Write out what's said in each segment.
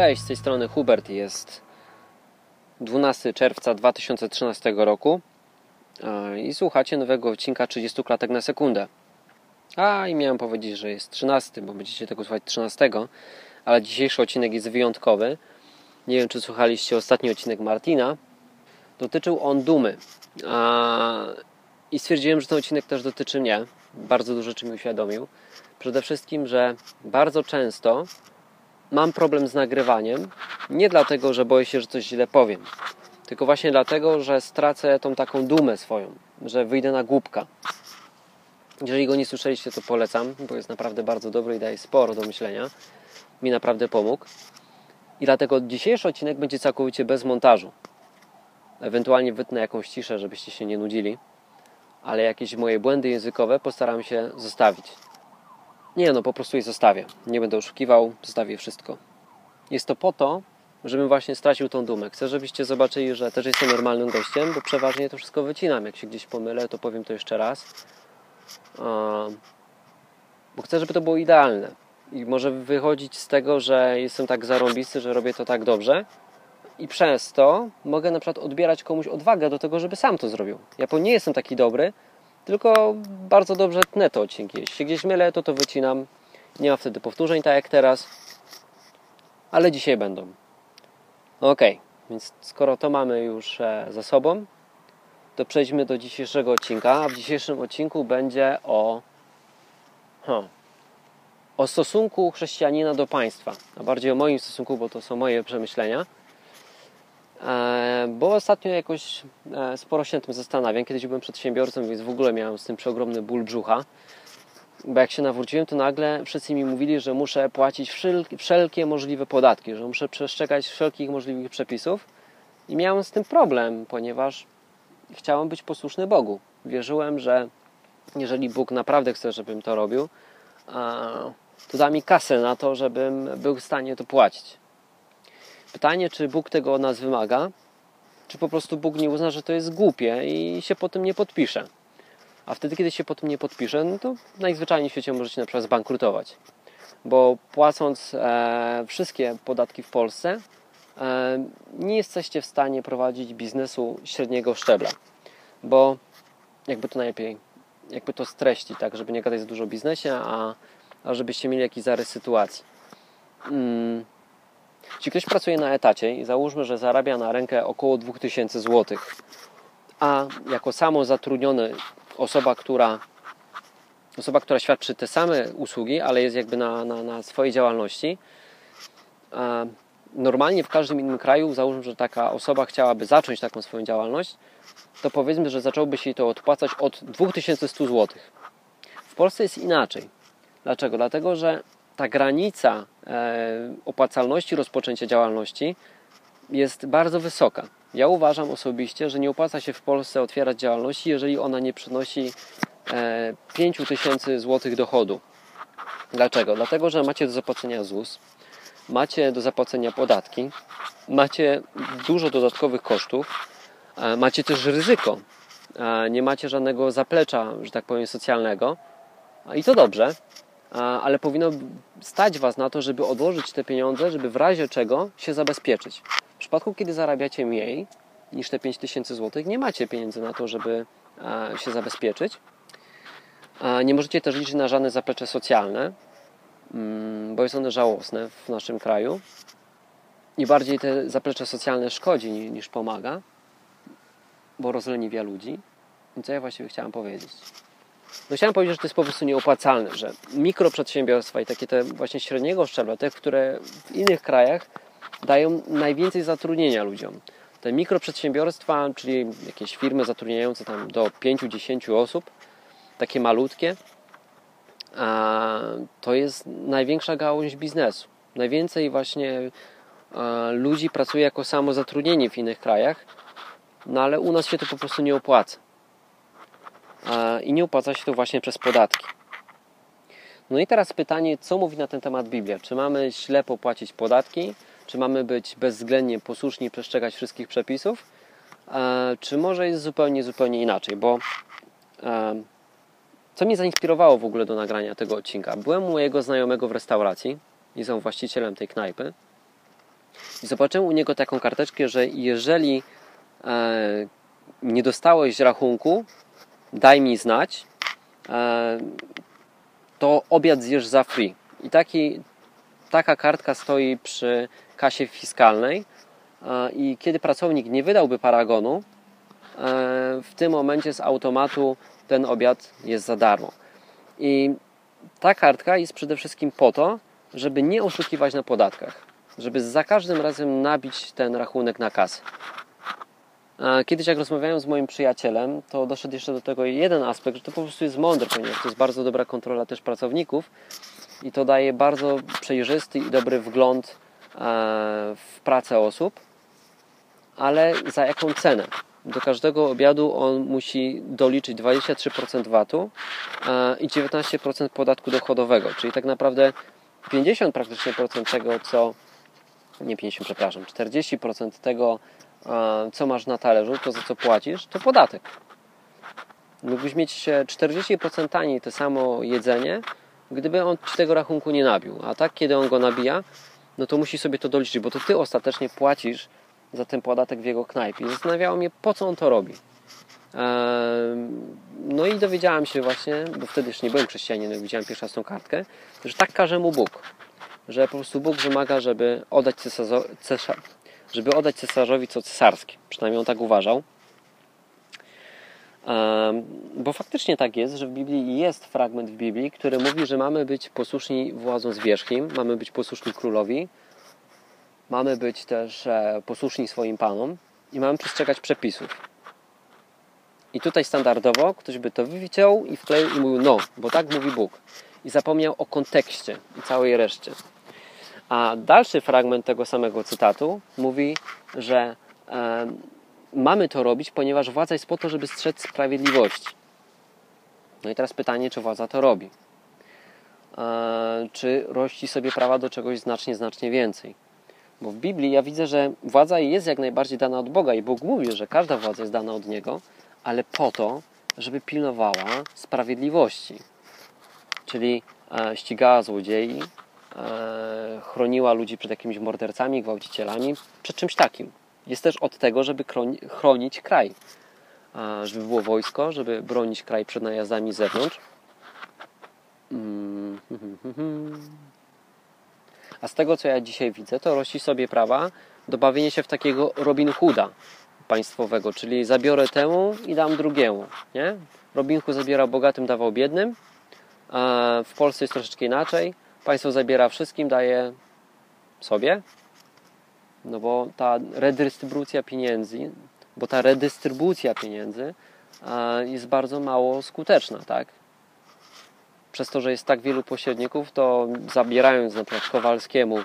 Cześć, z tej strony Hubert. Jest 12 czerwca 2013 roku i słuchacie nowego odcinka 30 klatek na sekundę. A i miałem powiedzieć, że jest 13, bo będziecie tego słuchać 13, ale dzisiejszy odcinek jest wyjątkowy. Nie wiem, czy słuchaliście ostatni odcinek Martina. Dotyczył on dumy. I stwierdziłem, że ten odcinek też dotyczy mnie. Bardzo dużo rzeczy mi uświadomił. Przede wszystkim, że bardzo często mam problem z nagrywaniem. Nie dlatego, że boję się, że coś źle powiem, tylko właśnie dlatego, że stracę tą taką dumę swoją, że wyjdę na głupka. Jeżeli go nie słyszeliście, to polecam, bo jest naprawdę bardzo dobry i daje sporo do myślenia. Mi naprawdę pomógł. I dlatego dzisiejszy odcinek będzie całkowicie bez montażu. Ewentualnie wytnę jakąś ciszę, żebyście się nie nudzili, ale jakieś moje błędy językowe postaram się zostawić. Nie, no po prostu je zostawię. Nie będę oszukiwał, zostawię wszystko. Jest to po to, żebym właśnie stracił tą dumę. Chcę, żebyście zobaczyli, że też jestem normalnym gościem, bo przeważnie to wszystko wycinam. Jak się gdzieś pomylę, to powiem to jeszcze raz. Bo chcę, żeby to było idealne. I może wychodzić z tego, że jestem tak zarąbisty, że robię to tak dobrze. I przez to mogę na przykład odbierać komuś odwagę do tego, żeby sam to zrobił. Ja po nie jestem taki dobry, tylko bardzo dobrze tnę te odcinki. Jeśli gdzieś mylę, to to wycinam. Nie ma wtedy powtórzeń, tak jak teraz. Ale dzisiaj będą. Ok, więc skoro to mamy już e, za sobą, to przejdźmy do dzisiejszego odcinka. A w dzisiejszym odcinku będzie o, o stosunku chrześcijanina do państwa. A bardziej o moim stosunku, bo to są moje przemyślenia. E, bo ostatnio jakoś e, sporo się tym zastanawiam. Kiedyś byłem przedsiębiorcą, więc w ogóle miałem z tym przeogromny ból brzucha. Bo jak się nawróciłem, to nagle wszyscy mi mówili, że muszę płacić wszelkie możliwe podatki, że muszę przestrzegać wszelkich możliwych przepisów. I miałem z tym problem, ponieważ chciałem być posłuszny Bogu. Wierzyłem, że jeżeli Bóg naprawdę chce, żebym to robił, to da mi kasę na to, żebym był w stanie to płacić. Pytanie, czy Bóg tego od nas wymaga, czy po prostu Bóg nie uzna, że to jest głupie i się po tym nie podpisze. A wtedy, kiedy się po tym nie podpisze, no to najzwyczajniej w świecie możecie na przykład zbankrutować. Bo płacąc e, wszystkie podatki w Polsce, e, nie jesteście w stanie prowadzić biznesu średniego szczebla. Bo jakby to najlepiej, jakby to streścić, tak, żeby nie gadać za dużo o biznesie, a, a żebyście mieli jakiś zarys sytuacji. Hmm jeśli ktoś pracuje na etacie i załóżmy, że zarabia na rękę około 2000 zł, a jako samozatrudniony osoba, która osoba, która świadczy te same usługi, ale jest jakby na, na, na swojej działalności, normalnie w każdym innym kraju, załóżmy, że taka osoba chciałaby zacząć taką swoją działalność, to powiedzmy, że zaczęłoby się to odpłacać od 2100 zł. W Polsce jest inaczej. Dlaczego? Dlatego, że ta granica e, opłacalności rozpoczęcia działalności jest bardzo wysoka. Ja uważam osobiście, że nie opłaca się w Polsce otwierać działalności, jeżeli ona nie przynosi 5000 e, zł dochodu. Dlaczego? Dlatego, że macie do zapłacenia ZUS, macie do zapłacenia podatki, macie dużo dodatkowych kosztów, e, macie też ryzyko. Nie macie żadnego zaplecza, że tak powiem, socjalnego. I to dobrze, ale powinno stać Was na to, żeby odłożyć te pieniądze, żeby w razie czego się zabezpieczyć. W przypadku, kiedy zarabiacie mniej niż te 5000 zł, nie macie pieniędzy na to, żeby się zabezpieczyć. Nie możecie też liczyć na żadne zaplecze socjalne, mm, bo jest one żałosne w naszym kraju. I bardziej te zaplecze socjalne szkodzi niż pomaga, bo rozleniwia ludzi. I co ja właściwie chciałem powiedzieć? No chciałem powiedzieć, że to jest po prostu nieopłacalne, że mikroprzedsiębiorstwa i takie te właśnie średniego szczebla, te, które w innych krajach dają najwięcej zatrudnienia ludziom. Te mikroprzedsiębiorstwa, czyli jakieś firmy zatrudniające tam do 5-10 osób, takie malutkie, to jest największa gałąź biznesu. Najwięcej właśnie ludzi pracuje jako samozatrudnieni w innych krajach, no ale u nas się to po prostu nie opłaca i nie opłaca się to właśnie przez podatki. No i teraz pytanie, co mówi na ten temat Biblia? Czy mamy ślepo płacić podatki? Czy mamy być bezwzględnie posłuszni i przestrzegać wszystkich przepisów? Czy może jest zupełnie, zupełnie inaczej? Bo co mnie zainspirowało w ogóle do nagrania tego odcinka? Byłem u mojego znajomego w restauracji, jest on właścicielem tej knajpy. I zobaczyłem u niego taką karteczkę, że jeżeli e, nie dostałeś rachunku, daj mi znać, e, to obiad zjesz za free. I taki, taka kartka stoi przy kasie fiskalnej e, i kiedy pracownik nie wydałby paragonu, e, w tym momencie z automatu ten obiad jest za darmo. I ta kartka jest przede wszystkim po to, żeby nie oszukiwać na podatkach, żeby za każdym razem nabić ten rachunek na kasę. Kiedyś jak rozmawiałem z moim przyjacielem, to doszedł jeszcze do tego jeden aspekt, że to po prostu jest mądre, ponieważ to jest bardzo dobra kontrola też pracowników i to daje bardzo przejrzysty i dobry wgląd e, w pracę osób, ale za jaką cenę? Do każdego obiadu on musi doliczyć 23% VAT-u e, i 19% podatku dochodowego, czyli tak naprawdę 50 praktycznie procent tego, co nie 50, przepraszam, 40% tego, co masz na talerzu, to za co płacisz, to podatek. Mógłbyś mieć 40% taniej to samo jedzenie, gdyby on ci tego rachunku nie nabił. A tak, kiedy on go nabija, no to musi sobie to doliczyć, bo to ty ostatecznie płacisz za ten podatek w jego knajpie. Zastanawiało mnie, po co on to robi. No i dowiedziałem się właśnie, bo wtedy już nie byłem chrześcijaninem, widziałem pierwszy raz tą kartkę, że tak każe mu Bóg. Że po prostu Bóg wymaga, żeby oddać, cesarzo, cesar, żeby oddać cesarzowi co cesarskie. Przynajmniej on tak uważał. Bo faktycznie tak jest, że w Biblii jest fragment w Biblii, który mówi, że mamy być posłuszni władzom zwierzchnim, mamy być posłuszni królowi, mamy być też e, posłuszni swoim panom i mamy przestrzegać przepisów. I tutaj standardowo ktoś by to wyciął i wkleił i mówił no, bo tak mówi Bóg. I zapomniał o kontekście i całej reszcie. A dalszy fragment tego samego cytatu mówi, że e, mamy to robić, ponieważ władza jest po to, żeby strzec sprawiedliwości. No i teraz pytanie, czy władza to robi? E, czy rości sobie prawa do czegoś znacznie, znacznie więcej? Bo w Biblii ja widzę, że władza jest jak najbardziej dana od Boga i Bóg mówi, że każda władza jest dana od Niego, ale po to, żeby pilnowała sprawiedliwości. Czyli e, ścigała złodziei, chroniła ludzi przed jakimiś mordercami, gwałcicielami, przed czymś takim. Jest też od tego, żeby chronić kraj. E, żeby było wojsko, żeby bronić kraj przed najazdami z zewnątrz. Mm, A z tego, co ja dzisiaj widzę, to rości sobie prawa do bawienia się w takiego Robin Hooda państwowego, czyli zabiorę temu i dam drugiemu. Nie? Robin Hood zabiera bogatym, dawał biednym. W Polsce jest troszeczkę inaczej. Państwo zabiera wszystkim, daje sobie. No bo ta redystrybucja pieniędzy, bo ta redystrybucja pieniędzy jest bardzo mało skuteczna, tak? Przez to, że jest tak wielu pośredników, to zabierając na przykład Kowalskiemu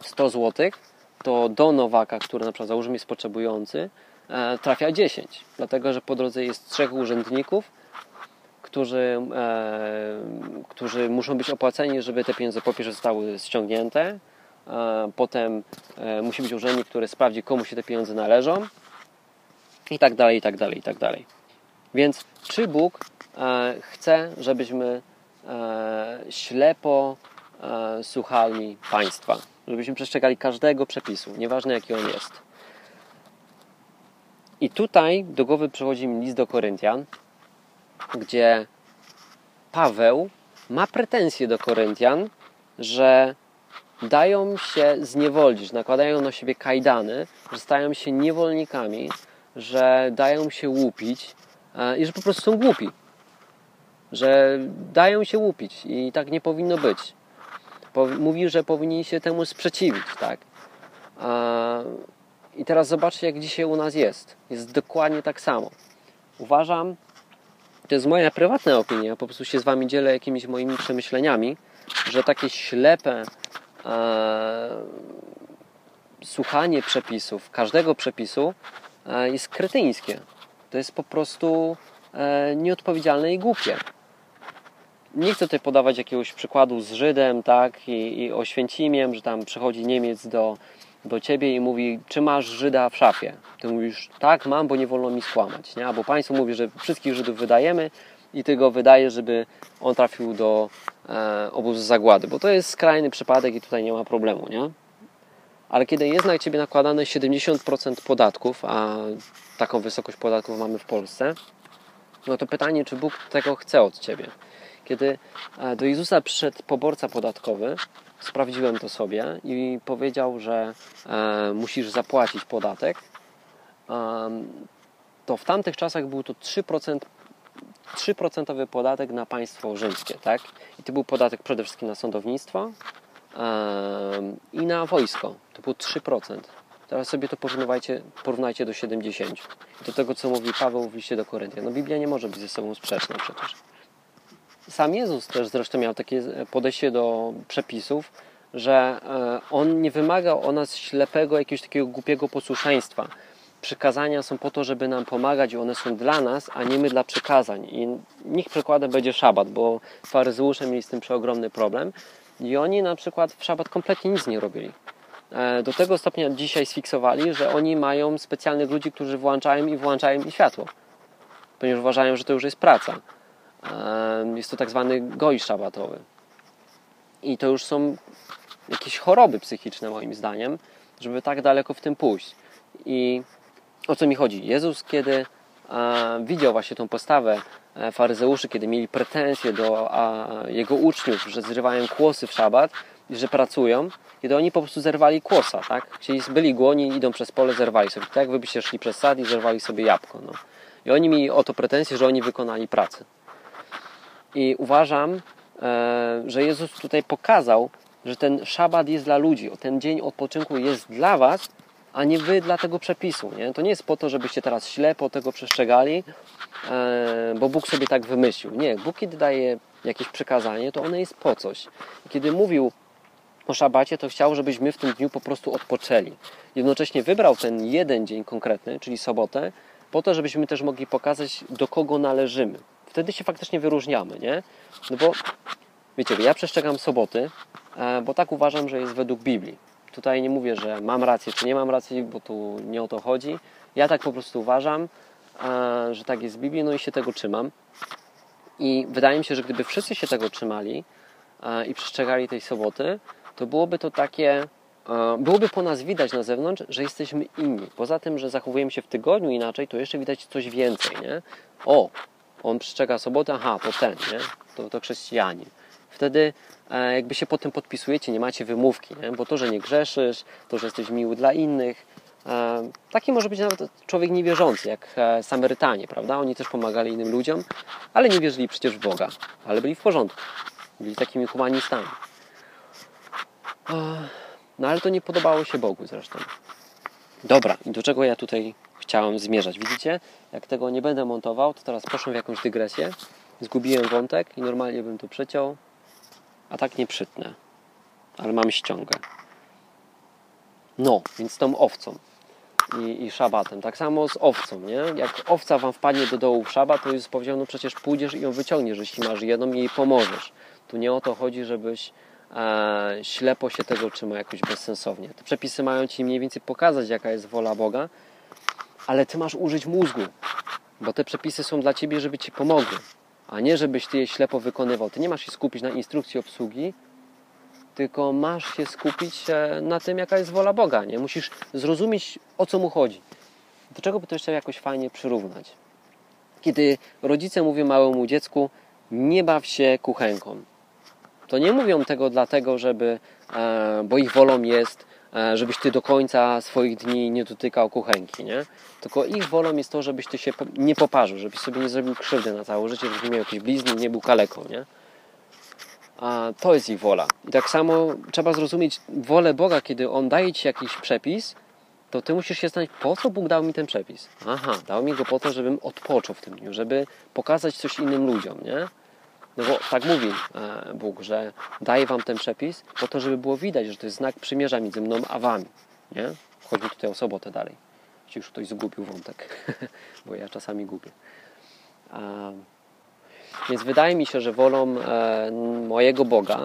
100 złotych, to do Nowaka, który na przykład załóżmy jest potrzebujący, e, trafia 10. Dlatego, że po drodze jest trzech urzędników, którzy, e, którzy muszą być opłaceni, żeby te pieniądze po pierwsze zostały ściągnięte, e, potem musi być urzędnik, który sprawdzi, komu się te pieniądze należą i tak dalej, i tak dalej, i tak dalej. Więc czy Bóg chce, żebyśmy ślepo słuchali państwa? żebyśmy przestrzegali każdego przepisu, nieważne jaki on jest. I tutaj do głowy przychodzi mi list do Koryntian, gdzie Paweł ma pretensje do Koryntian, że dają się zniewolić, nakładają na siebie kajdany, że stają się niewolnikami, że dają się łupić e, i że po prostu są głupi. Że dają się łupić i tak nie powinno być mówi, że powinni się temu sprzeciwić, tak? I teraz zobaczcie, jak dzisiaj u nas jest. Jest dokładnie tak samo. Uważam, to jest moja prywatna opinia, po prostu się z Wami dzielę jakimiś moimi przemyśleniami, że takie ślepe e, słuchanie przepisów, każdego przepisu e, jest kretyńskie. To jest po prostu e, nieodpowiedzialne i głupie nie chcę tutaj podawać jakiegoś przykładu z Żydem, tak, i, i Oświęcimiem, że tam przychodzi Niemiec do, do ciebie i mówi, czy masz Żyda w szafie? Ty mówisz, tak, mam, bo nie wolno mi skłamać, nie? Albo państwo mówi, że wszystkich Żydów wydajemy i ty go wydajesz, żeby on trafił do e, obozu zagłady, bo to jest skrajny przypadek i tutaj nie ma problemu, nie? Ale kiedy jest na ciebie nakładane 70% podatków, a taką wysokość podatków mamy w Polsce, no to pytanie, czy Bóg tego chce od ciebie. Kiedy e, do Jezusa przyszedł poborca podatkowy, sprawdziłem to sobie i powiedział, że e, musisz zapłacić podatek, to w tamtych czasach był to 3%, 3% podatek na państwo rzymskie, tak? I to był podatek przede wszystkim na sądownictwo i na wojsko. To było 3%. Teraz sobie to porównajcie, porównajcie do 70. Do tego, co mówi Paweł w liście do Koryntian. No Biblia nie może być ze sobą sprzeczna przecież. Sam Jezus też zresztą miał takie podejście do przepisów, że e, On nie wymagał o nas ślepego, jakiegoś takiego głupiego posłuszeństwa. Przykazania są po to, żeby nam pomagać i one są dla nas, a nie my dla przykazań. I niech przykładem będzie szabat, bo faryzeusze mieli z tym przeogromny problem. I oni na przykład w szabat kompletnie nic nie robili. E, do tego stopnia dzisiaj sfiksowali, że oni mają specjalnych ludzi, którzy włączają i włączają im światło, ponieważ uważają, że to już jest praca. E, jest to tak zwany goj szabatowy. I to już są jakieś choroby psychiczne, moim zdaniem, żeby tak daleko w tym pójść. I o co mi chodzi? Jezus, kiedy e, widział właśnie tą postawę faryzeuszy, kiedy mieli pretensje do jego uczniów, że zrywają kłosy w szabat, że pracują, kiedy oni po prostu zerwali kłosa, tak? Czyli byli głodni, idą przez pole, zerwali sobie. Tak wy byście szli przez sad i zerwali sobie jabłko. No. I oni mieli o to pretensje, że oni wykonali pracę. I uważam, e, że Jezus tutaj pokazał, że ten szabat jest dla ludzi, ten dzień odpoczynku jest dla was, a nie wy dla tego przepisu. Nie? To nie jest po to, żebyście teraz ślepo tego przestrzegali, e, bo Bóg sobie tak wymyślił. Nie, Bóg kiedy daje jakieś przekazanie, to ono jest po coś. Kiedy mówił o szabacie, to chciał, żebyśmy w tym dniu po prostu odpoczęli. Jednocześnie wybrał ten jeden dzień konkretny, czyli sobotę, po to, żebyśmy też mogli pokazać, do kogo należymy. Wtedy się faktycznie wyróżniamy, nie? No bo, wiecie, ja przestrzegam soboty, e, bo tak uważam, że jest według Biblii. Tutaj nie mówię, że mam rację, czy nie mam racji, bo tu nie o to chodzi. Ja tak po prostu uważam, e, że tak jest w Biblii, no i się tego trzymam. I wydaje mi się, że gdyby wszyscy się tego trzymali e, i przestrzegali tej soboty, to byłoby to takie, byłoby po nas widać na zewnątrz, że jesteśmy inni. Poza tym, że zachowujemy się w tygodniu inaczej, to jeszcze widać coś więcej, nie? O, on przestrzega sobotę, aha, to ten, nie? To, to chrześcijanin. Wtedy e, jakby się po tym podpisujecie, nie macie wymówki, nie? bo to, że nie grzeszysz, to, że jesteś miły dla innych, e, taki może być nawet człowiek niewierzący, jak Samarytanie, prawda? Oni też pomagali innym ludziom, ale nie wierzyli przecież w Boga, ale byli w porządku. Byli takimi humanistami. No ale to nie podobało się Bogu zresztą. Dobra, i do czego ja tutaj chciałem zmierzać? Widzicie? Jak tego nie będę montował, to teraz poszłem w jakąś dygresję. Zgubiłem wątek i normalnie bym to przeciął, a tak nie przytnę. Ale mam ściągę. No, więc tą owcą i, i szabatem. Tak samo z owcą, nie? Jak owca wam wpadnie do dołu w szabat, to jest powiedział, no przecież pójdziesz i ją wyciągniesz, jeśli masz jedną i jej pomożesz. Tu nie o to chodzi, żebyś e, ślepo się tego trzyma jakoś bezsensownie. Te przepisy mają Ci mniej więcej pokazać, jaka jest wola Boga, ale Ty masz użyć mózgu, bo te przepisy są dla Ciebie, żeby Ci pomogły, a nie żebyś Ty je ślepo wykonywał. Ty nie masz się skupić na instrukcji obsługi, tylko masz się skupić e, na tym, jaka jest wola Boga. Nie? Musisz zrozumieć, o co Mu chodzi. Do czego by to jeszcze jakoś fajnie przyrównać? Kiedy rodzice mówią małemu dziecku, nie baw się kuchenką to nie mówią tego dlatego, żeby, e, bo ich wolą jest, żebyś ty do końca swoich dni nie dotykał kuchenki, nie? Tylko ich wolą jest to, żebyś ty się nie poparzył, żebyś sobie nie zrobił krzywdy na całe życie, żebyś nie miał jakiejś blizny, nie był kaleką, nie? A to jest ich wola. I tak samo trzeba zrozumieć wolę Boga, kiedy On daje ci jakiś przepis, to ty musisz się zastanowić, po co Bóg dał mi ten przepis? Aha, dał mi go po to, żebym odpoczął w tym dniu, żeby pokazać coś innym ludziom, nie? No bo tak mówi e, Bóg, że daje wam ten przepis po to, żeby było widać, że to jest znak przymierza między mną a wami. Nie? Chodzi tutaj o sobotę dalej. Jeśli już ktoś zgubił wątek, bo ja czasami gubię. Więc wydaje mi się, że wolą e, mojego Boga,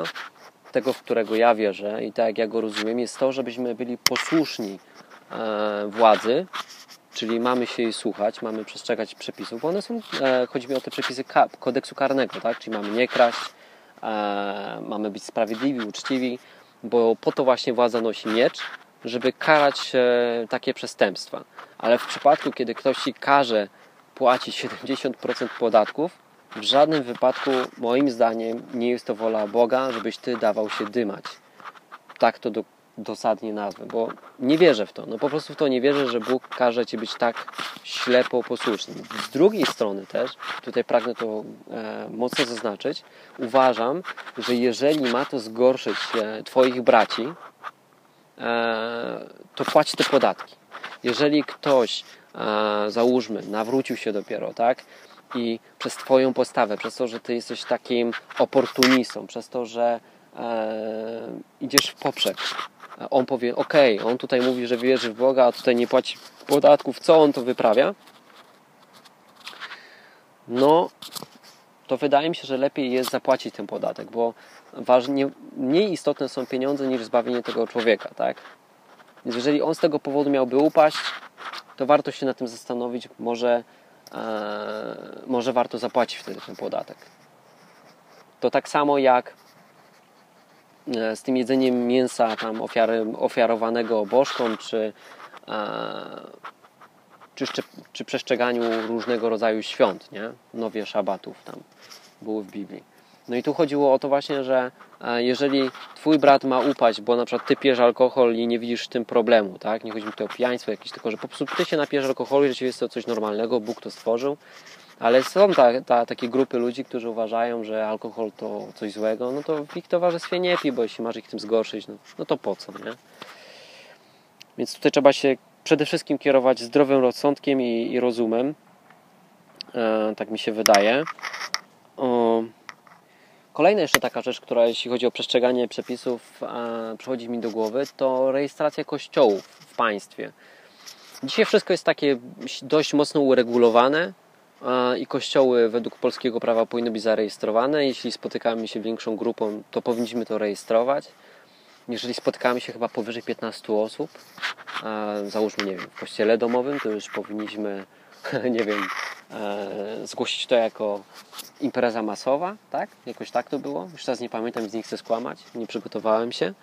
tego, w którego ja wierzę i tak jak ja go rozumiem, jest to, żebyśmy byli posłuszni e, władzy, czyli mamy się jej słuchać, mamy przestrzegać przepisów, bo one są, e, chodzi mi o te przepisy kodeksu karnego, tak? czyli mamy nie kraść, e, mamy być sprawiedliwi, uczciwi, bo po to właśnie władza nosi miecz, żeby karać e, takie przestępstwa. Ale w przypadku, kiedy ktoś ci każe płacić 70% podatków, w żadnym wypadku, moim zdaniem, nie jest to wola Boga, żebyś ty dawał się dymać. Tak to do, dosadnie nazwę, bo nie wierzę w to. No po prostu w to nie wierzę, że Bóg każe ci być tak ślepo posłusznym. Z drugiej strony też, tutaj pragnę to e, mocno zaznaczyć, uważam, że jeżeli ma to zgorszyć e, Twoich braci, e, to płać te podatki. Jeżeli ktoś, e, załóżmy, nawrócił się dopiero, tak? I przez Twoją postawę, przez to, że Ty jesteś takim oportunistą, przez to, że e, idziesz w poprzek, on powie, ok, on tutaj mówi, że wierzy w Boga, a tutaj nie płaci podatków, co on to wyprawia? No, to wydaje mi się, że lepiej jest zapłacić ten podatek, bo ważnie, mniej istotne są pieniądze niż zbawienie tego człowieka, tak? Więc jeżeli on z tego powodu miałby upaść, to warto się na tym zastanowić, może, e, może warto zapłacić wtedy ten podatek. To tak samo jak z tym jedzeniem mięsa tam ofiary, ofiarowanego bożkom, czy, e, czy, czy przestrzeganiu różnego rodzaju świąt, nie? Nowie szabatów tam były w Biblii. No i tu chodziło o to właśnie, że e, jeżeli twój brat ma upaść, bo na przykład ty pijesz alkohol i nie widzisz w tym problemu, tak? Nie chodzi mi tu o pijaństwo jakieś, tylko że po prostu ty się napijesz alkoholu i że jest to coś normalnego, Bóg to stworzył, ale są ta, ta, takie grupy ludzi, którzy uważają, że alkohol to coś złego, no to w ich towarzystwie nie pij, bo jeśli masz ich tym zgorszyć, no, no to po co, nie? Więc tutaj trzeba się przede wszystkim kierować zdrowym rozsądkiem i, i rozumem. E, tak mi się wydaje. O, kolejna jeszcze taka rzecz, która jeśli chodzi o przestrzeganie przepisów e, przychodzi mi do głowy, to rejestracja kościołów w państwie. Dzisiaj wszystko jest takie dość mocno uregulowane i kościoły według polskiego prawa powinny być zarejestrowane. Jeśli spotykamy się większą grupą, to powinniśmy to rejestrować. Jeżeli spotykamy się chyba powyżej 15 osób, załóżmy, nie wiem, w kościele domowym, to już powinniśmy, nie wiem, e, zgłosić to jako impreza masowa, tak? Jakoś tak to było. Już teraz nie pamiętam, więc nie chcę skłamać, nie przygotowałem się.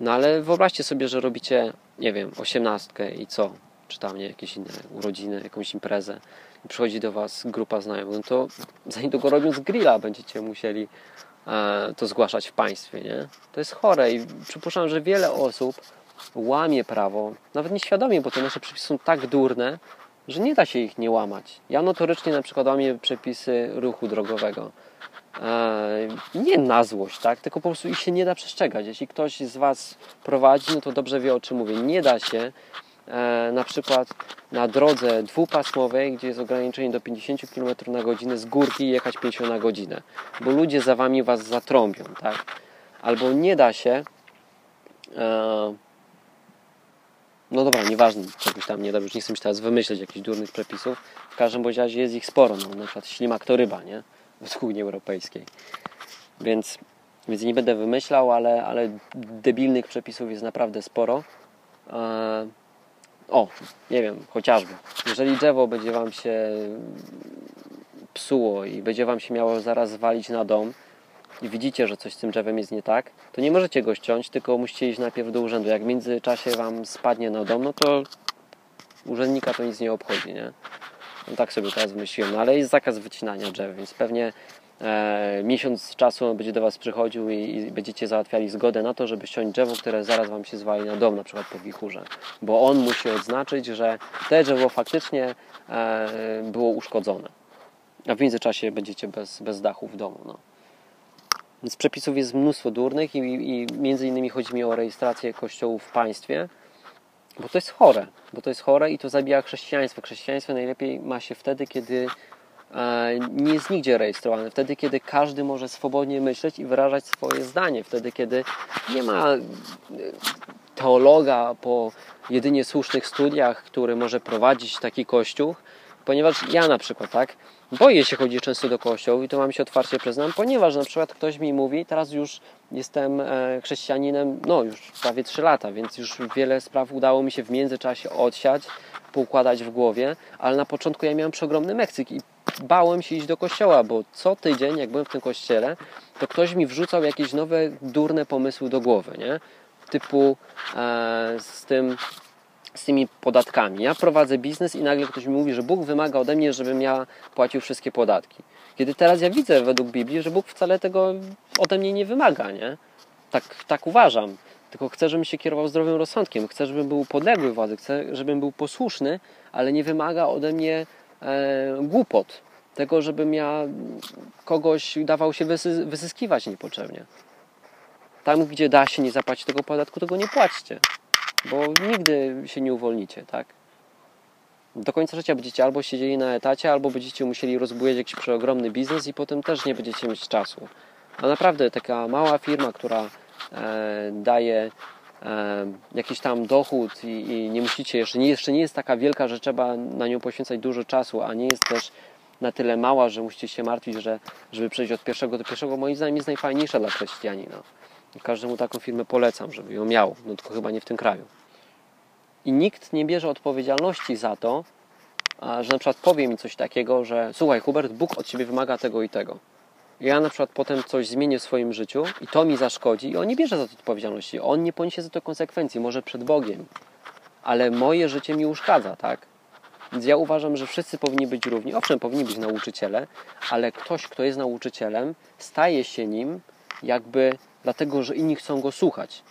No ale wyobraźcie sobie, że robicie, nie wiem, osiemnastkę i co? Czy tam nie, jakieś inne urodziny, jakąś imprezę przychodzi do Was grupa znajomych, no to za niedługo robiąc grilla będziecie musieli e, to zgłaszać w państwie, nie? To jest chore i przypuszczam, że wiele osób łamie prawo, nawet nieświadomie, bo te nasze przepisy są tak durne, że nie da się ich nie łamać. Ja notorycznie na przykład łamię przepisy ruchu drogowego. E, nie na złość, tak? tylko po prostu ich się nie da przestrzegać. Jeśli ktoś z Was prowadzi, no to dobrze wie o czym mówię. Nie da się na przykład na drodze dwupasmowej, gdzie jest ograniczenie do 50 km na godzinę z górki jechać 50 na godzinę, bo ludzie za wami was zatrąbią, tak? Albo nie da się e, no dobra, nieważne, czegoś tam nie da, już nie chcę mi teraz wymyśleć jakichś durnych przepisów. W każdym razie jest ich sporo, no, na przykład ślimak to ryba, nie? W Unii Europejskiej. Więc, więc nie będę wymyślał, ale, ale debilnych przepisów jest naprawdę sporo. O, nie wiem, chociażby. Jeżeli drzewo będzie Wam się psuło i będzie Wam się miało zaraz walić na dom i widzicie, że coś z tym drzewem jest nie tak, to nie możecie go ściąć, tylko musicie iść najpierw do urzędu. Jak w międzyczasie Wam spadnie na dom, no to urzędnika to nic nie obchodzi, nie? No tak sobie teraz wymyśliłem, no ale jest zakaz wycinania drzew, więc pewnie e, miesiąc czasu będzie do Was przychodził i, i, będziecie załatwiali zgodę na to, żeby ściąć drzewo, które zaraz Wam się zwali na dom, na przykład po wichurze. Bo on musi odznaczyć, że te drzewo faktycznie e, było uszkodzone. A w międzyczasie będziecie bez, bez dachu w domu. No. Przepisów jest mnóstwo durnych i, i między innymi chodzi mi o rejestrację kościołów w państwie, bo to jest chore, bo to jest chore i to zabija chrześcijaństwo. Chrześcijaństwo najlepiej ma się wtedy, kiedy nie jest nigdzie rejestrowany. Wtedy, kiedy każdy może swobodnie myśleć i wyrażać swoje zdanie. Wtedy, kiedy nie ma e, teologa po jedynie słusznych studiach, który może prowadzić taki kościół, ponieważ ja na przykład, tak, boję się chodzić często do kościołów i to mam się otwarcie przyznam, ponieważ na przykład ktoś mi mówi, teraz już jestem e, chrześcijaninem, no już prawie 3 lata, więc już wiele spraw udało mi się w międzyczasie odsiać, poukładać w głowie, ale na początku ja miałem przeogromny Meksyk i bałem się iść do kościoła, bo co tydzień, jak byłem w tym kościele, to ktoś mi wrzucał jakieś nowe, durne pomysły do głowy, nie? typu e, z tym z tymi podatkami. Ja prowadzę biznes i nagle ktoś mi mówi, że Bóg wymaga ode mnie, żebym ja płacił wszystkie podatki. Kiedy teraz ja widzę według Biblii, że Bóg wcale tego ode mnie nie wymaga, nie? Tak, tak uważam. Tylko chcę, żebym się kierował zdrowym rozsądkiem. Chcę, żebym był podległy władzy. Chcę, żebym był posłuszny, ale nie wymaga ode mnie e, głupot. Tego, żebym ja kogoś dawał się wysy, niepotrzebnie. Tam, gdzie da się nie zapłacić tego podatku, to go nie płaćcie. Bo nigdy się nie uwolnicie, tak? Do końca życia będziecie albo siedzieli na etacie, albo będziecie musieli rozbujać jakiś przeogromny biznes i potem też nie będziecie mieć czasu. A naprawdę taka mała firma, która e, daje e, jakiś tam dochód i, i, nie musicie, jeszcze nie, jeszcze nie jest taka wielka, że trzeba na nią poświęcać dużo czasu, a nie jest też na tyle mała, że musicie się martwić, że żeby przejść od pierwszego do pierwszego, moim zdaniem jest najfajniejsza dla chrześcijanina. I każdemu taką firmę polecam, żeby ją miał, no tylko chyba nie w tym kraju. I nikt nie bierze odpowiedzialności za to, że na przykład powie mi coś takiego, że słuchaj, Hubert, Bóg od ciebie wymaga tego i tego. Ja na przykład potem coś zmienię w swoim życiu i to mi zaszkodzi i on nie bierze za to odpowiedzialności. On nie poniesie za to konsekwencji, może przed Bogiem. Ale moje życie mi uszkadza, tak? Więc ja uważam, że wszyscy powinni być równi. Owszem, powinni być nauczyciele, ale ktoś, kto jest nauczycielem, staje się nim jakby dlatego, że inni chcą go słuchać,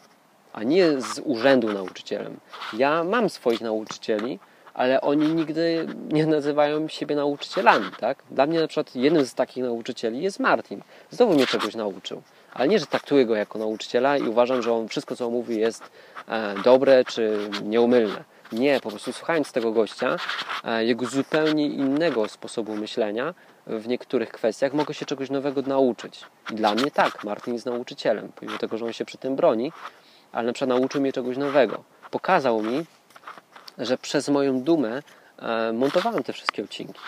a nie z urzędu nauczycielem. Ja mam swoich nauczycieli, ale oni nigdy nie nazywają siebie nauczycielami, tak? Dla mnie na przykład jednym z takich nauczycieli jest Martin. Znowu mnie czegoś nauczył. Ale nie, że traktuję go jako nauczyciela i uważam, że on wszystko, co mówi, jest e, dobre czy nieumylne. Nie, po prostu słuchając tego gościa, e, jego zupełnie innego sposobu myślenia w niektórych kwestiach, mogę się czegoś nowego nauczyć. I dla mnie tak, Martin jest nauczycielem, pomimo tego, że on się przy tym broni, ale na przykład nauczył mnie czegoś nowego. Pokazał mi, że przez moją dumę e, montowałem te wszystkie odcinki.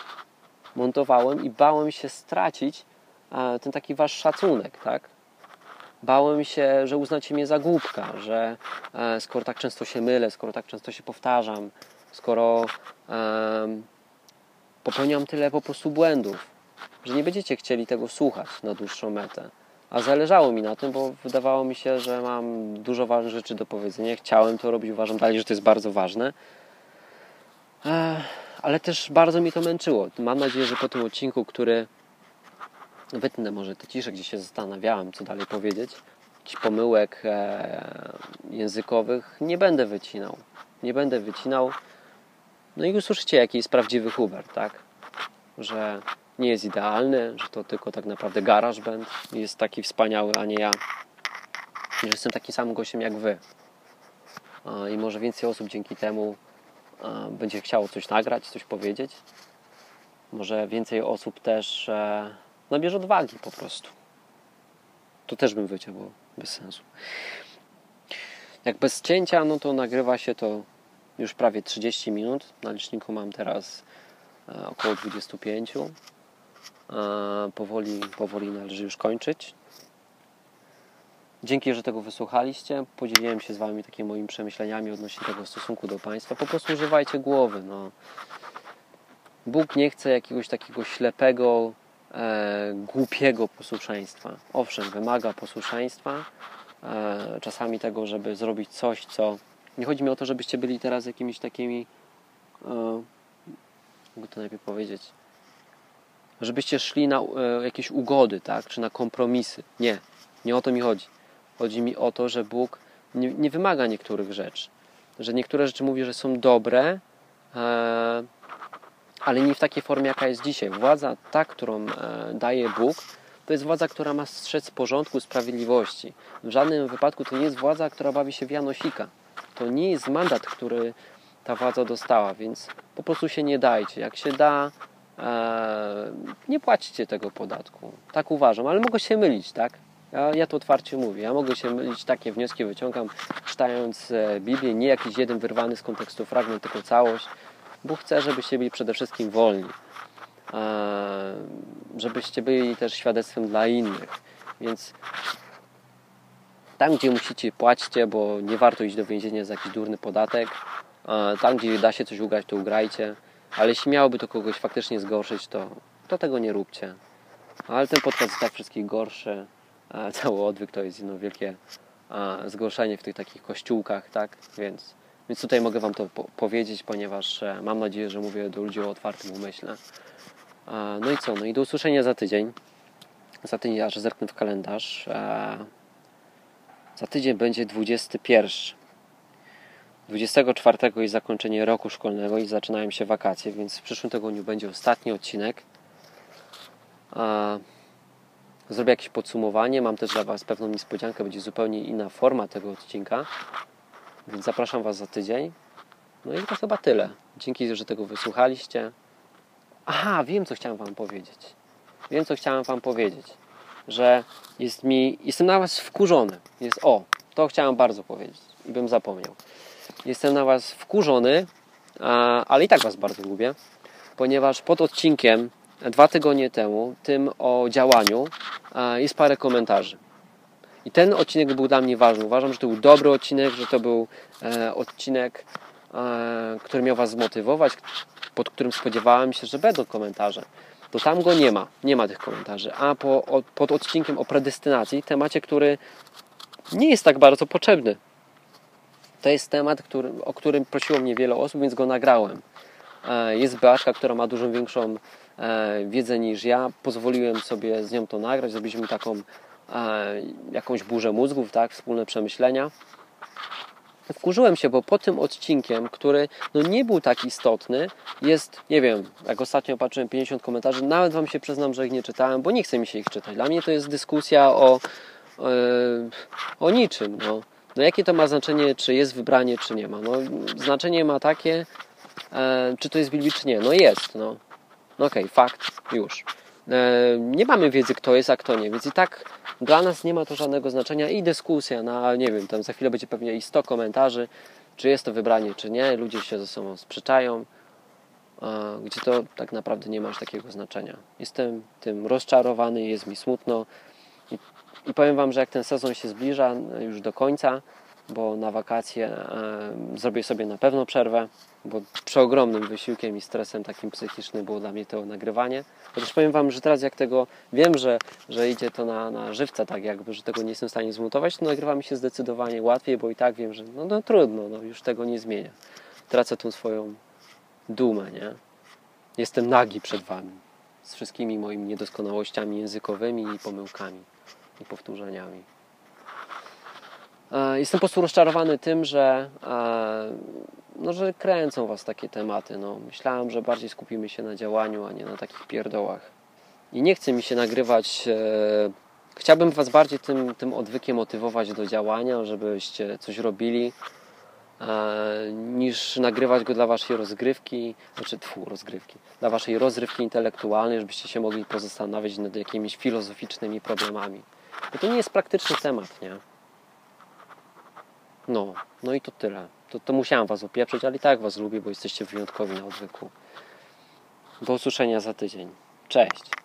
Montowałem i bałem się stracić e, ten taki wasz szacunek, tak? Bałem się, że uznacie mnie za głupka, że e, skoro tak często się mylę, skoro tak często się powtarzam, skoro popełniam tyle po prostu błędów, że nie będziecie chcieli tego słuchać na dłuższą metę. A zależało mi na tym, bo wydawało mi się, że mam dużo ważnych rzeczy do powiedzenia. Chciałem to robić, uważam dalej, że to jest bardzo ważne. Ale też bardzo mi to męczyło. Mam nadzieję, że po tym odcinku, który wytnę może te cisze, gdzie się zastanawiałem, co dalej powiedzieć, jakichś pomyłek e, językowych, nie będę wycinał. Nie będę wycinał. No i usłyszycie, jaki jest prawdziwy Hubert, tak? Że nie jest idealny, że to tylko tak naprawdę garaż band jest taki wspaniały, a nie ja. Że jestem takim samym gościem jak wy. I może więcej osób dzięki temu będzie chciało coś nagrać, coś powiedzieć. Może więcej osób też e, nabierze odwagi po prostu. To też bym wyciął, bo bez sensu. Jak bez cięcia, no to nagrywa się to już prawie 30 minut. Na liczniku mam teraz e, około 25. Powoli, powoli należy już kończyć. Dzięki, że tego wysłuchaliście. Podzieliłem się z Wami takimi moimi przemyśleniami odnośnie tego stosunku do Państwa. Po prostu używajcie głowy. No. Bóg nie chce jakiegoś takiego ślepego, e, głupiego posłuszeństwa. Owszem, wymaga posłuszeństwa, e, czasami tego, żeby zrobić coś, co. Nie chodzi mi o to, żebyście byli teraz jakimiś takimi. E, mogę to najpierw powiedzieć żebyście szli na e, jakieś ugody, tak? czy na kompromisy. Nie, nie o to mi chodzi. Chodzi mi o to, że Bóg nie, nie wymaga niektórych rzeczy. Że niektóre rzeczy mówi, że są dobre, e, ale nie w takiej formie, jaka jest dzisiaj. Władza, ta, którą e, daje Bóg, to jest władza, która ma strzec porządku, sprawiedliwości. W żadnym wypadku to nie jest władza, która bawi się w Janosika. To nie jest mandat, który ta władza dostała, więc po prostu się nie dajcie. Jak się da, nie płacicie tego podatku. Tak uważam, ale mogę się mylić, tak? Ja, ja to otwarcie mówię. Ja mogę się mylić, takie wnioski wyciągam, czytając e, Biblię, nie jakiś jeden wyrwany z kontekstu fragment, tylko całość, bo chcę, żebyście byli przede wszystkim wolni. Żebyście byli też świadectwem dla innych. Więc tam, gdzie musicie, płaćcie, bo nie warto iść do więzienia za jakiś durny podatek. Tam, gdzie da się coś ugrać, to ugrajcie. Ale jeśli miałoby to kogoś faktycznie zgorszyć, to, to tego nie róbcie. Ale ten podcast jest tak wszystkich gorszy. Cały odwyk to jest jedno wielkie a, zgłoszenie w tych takich kościółkach, tak? Więc, więc tutaj mogę Wam to po powiedzieć, ponieważ e, mam nadzieję, że mówię do ludzi o otwartym umyśle. A, no i co? No i do usłyszenia za tydzień. Za tydzień aż zerknę w kalendarz. A, za tydzień będzie 21. 24 jest zakończenie roku szkolnego i zaczynają się wakacje, więc w przyszłym tygodniu będzie ostatni odcinek. Zrobię jakieś podsumowanie. Mam też dla Was pewną niespodziankę, będzie zupełnie inna forma tego odcinka. Więc zapraszam Was za tydzień. No i to chyba tyle. Dzięki, że tego wysłuchaliście. Aha, wiem, co chciałem Wam powiedzieć. Wiem, co chciałem Wam powiedzieć. Że jest mi, jestem na Was wkurzony. Jest, o, to chciałem bardzo powiedzieć i bym zapomniał. Jestem na Was wkurzony, a, ale i tak Was bardzo lubię, ponieważ pod odcinkiem dwa tygodnie temu, tym o działaniu, a, jest parę komentarzy. I ten odcinek był dla mnie ważny. Uważam, że to był dobry odcinek, że to był e, odcinek, e, który miał Was zmotywować, pod którym spodziewałem się, że będą komentarze. To tam go nie ma, nie ma tych komentarzy. A po, o, pod odcinkiem o predestynacji, temacie, który nie jest tak bardzo potrzebny. To jest temat, który, o którym prosiło mnie wiele osób, więc go nagrałem. E, jest Beaczka, która ma dużo większą e, wiedzę niż ja. Pozwoliłem sobie z nią to nagrać. Zrobiliśmy taką jakąś burzę mózgów, tak, wspólne przemyślenia. Wkurzyłem się, bo po tym odcinkiem, który no nie był tak istotny, jest, nie wiem, jak ostatnio patrzyłem 50 komentarzy, nawet Wam się przyznam, że ich nie czytałem, bo nie chce mi się ich czytać. Dla mnie to jest dyskusja o, e, o niczym. No. no jakie to ma znaczenie, czy jest wybranie, czy nie ma? No, znaczenie ma takie, e, czy to jest Biblii, czy nie. No jest, no. no Okej, okay, fakt, już. E, nie mamy wiedzy, kto jest, a kto nie, więc i tak dla nas nie ma to żadnego znaczenia i dyskusja, no nie wiem, tam za chwilę będzie pewnie i 100 komentarzy, czy jest to wybranie, czy nie, ludzie się ze sobą sprzeczają, gdzie to tak naprawdę nie ma aż takiego znaczenia. Jestem tym rozczarowany, jest mi smutno i, i powiem Wam, że jak ten sezon się zbliża już do końca, bo na wakacje e, zrobię sobie na pewno przerwę, bo przeogromnym wysiłkiem i stresem takim psychicznym było dla mnie to nagrywanie. Chociaż powiem Wam, że teraz jak tego wiem, że, że idzie to na, na żywca tak jakby, że tego nie jestem w stanie zmontować, to nagrywa mi się zdecydowanie łatwiej, bo i tak wiem, że no, no trudno, no, już tego nie zmienię. Tracę tą swoją dumę, nie? Jestem nagi przed Wami z wszystkimi moimi niedoskonałościami językowymi i pomyłkami i powtórzeniami. Jestem po prostu rozczarowany tym, że, no, że kręcą Was takie tematy. No. Myślałem, że bardziej skupimy się na działaniu, a nie na takich pierdołach. I nie chce mi się nagrywać. E, chciałbym Was bardziej tym, tym odwykiem motywować do działania, żebyście coś robili, e, niż nagrywać go dla Waszej rozgrywki, znaczy tfu, rozgrywki, dla Waszej rozrywki intelektualnej, żebyście się mogli pozastanawiać nad jakimiś filozoficznymi problemami. Bo to nie jest praktyczny temat, nie? No, no i to tyle. To, to musiałem Was opieprzyć, ale i tak Was lubię, bo jesteście wyjątkowi na odwyku. Do usłyszenia za tydzień. Cześć!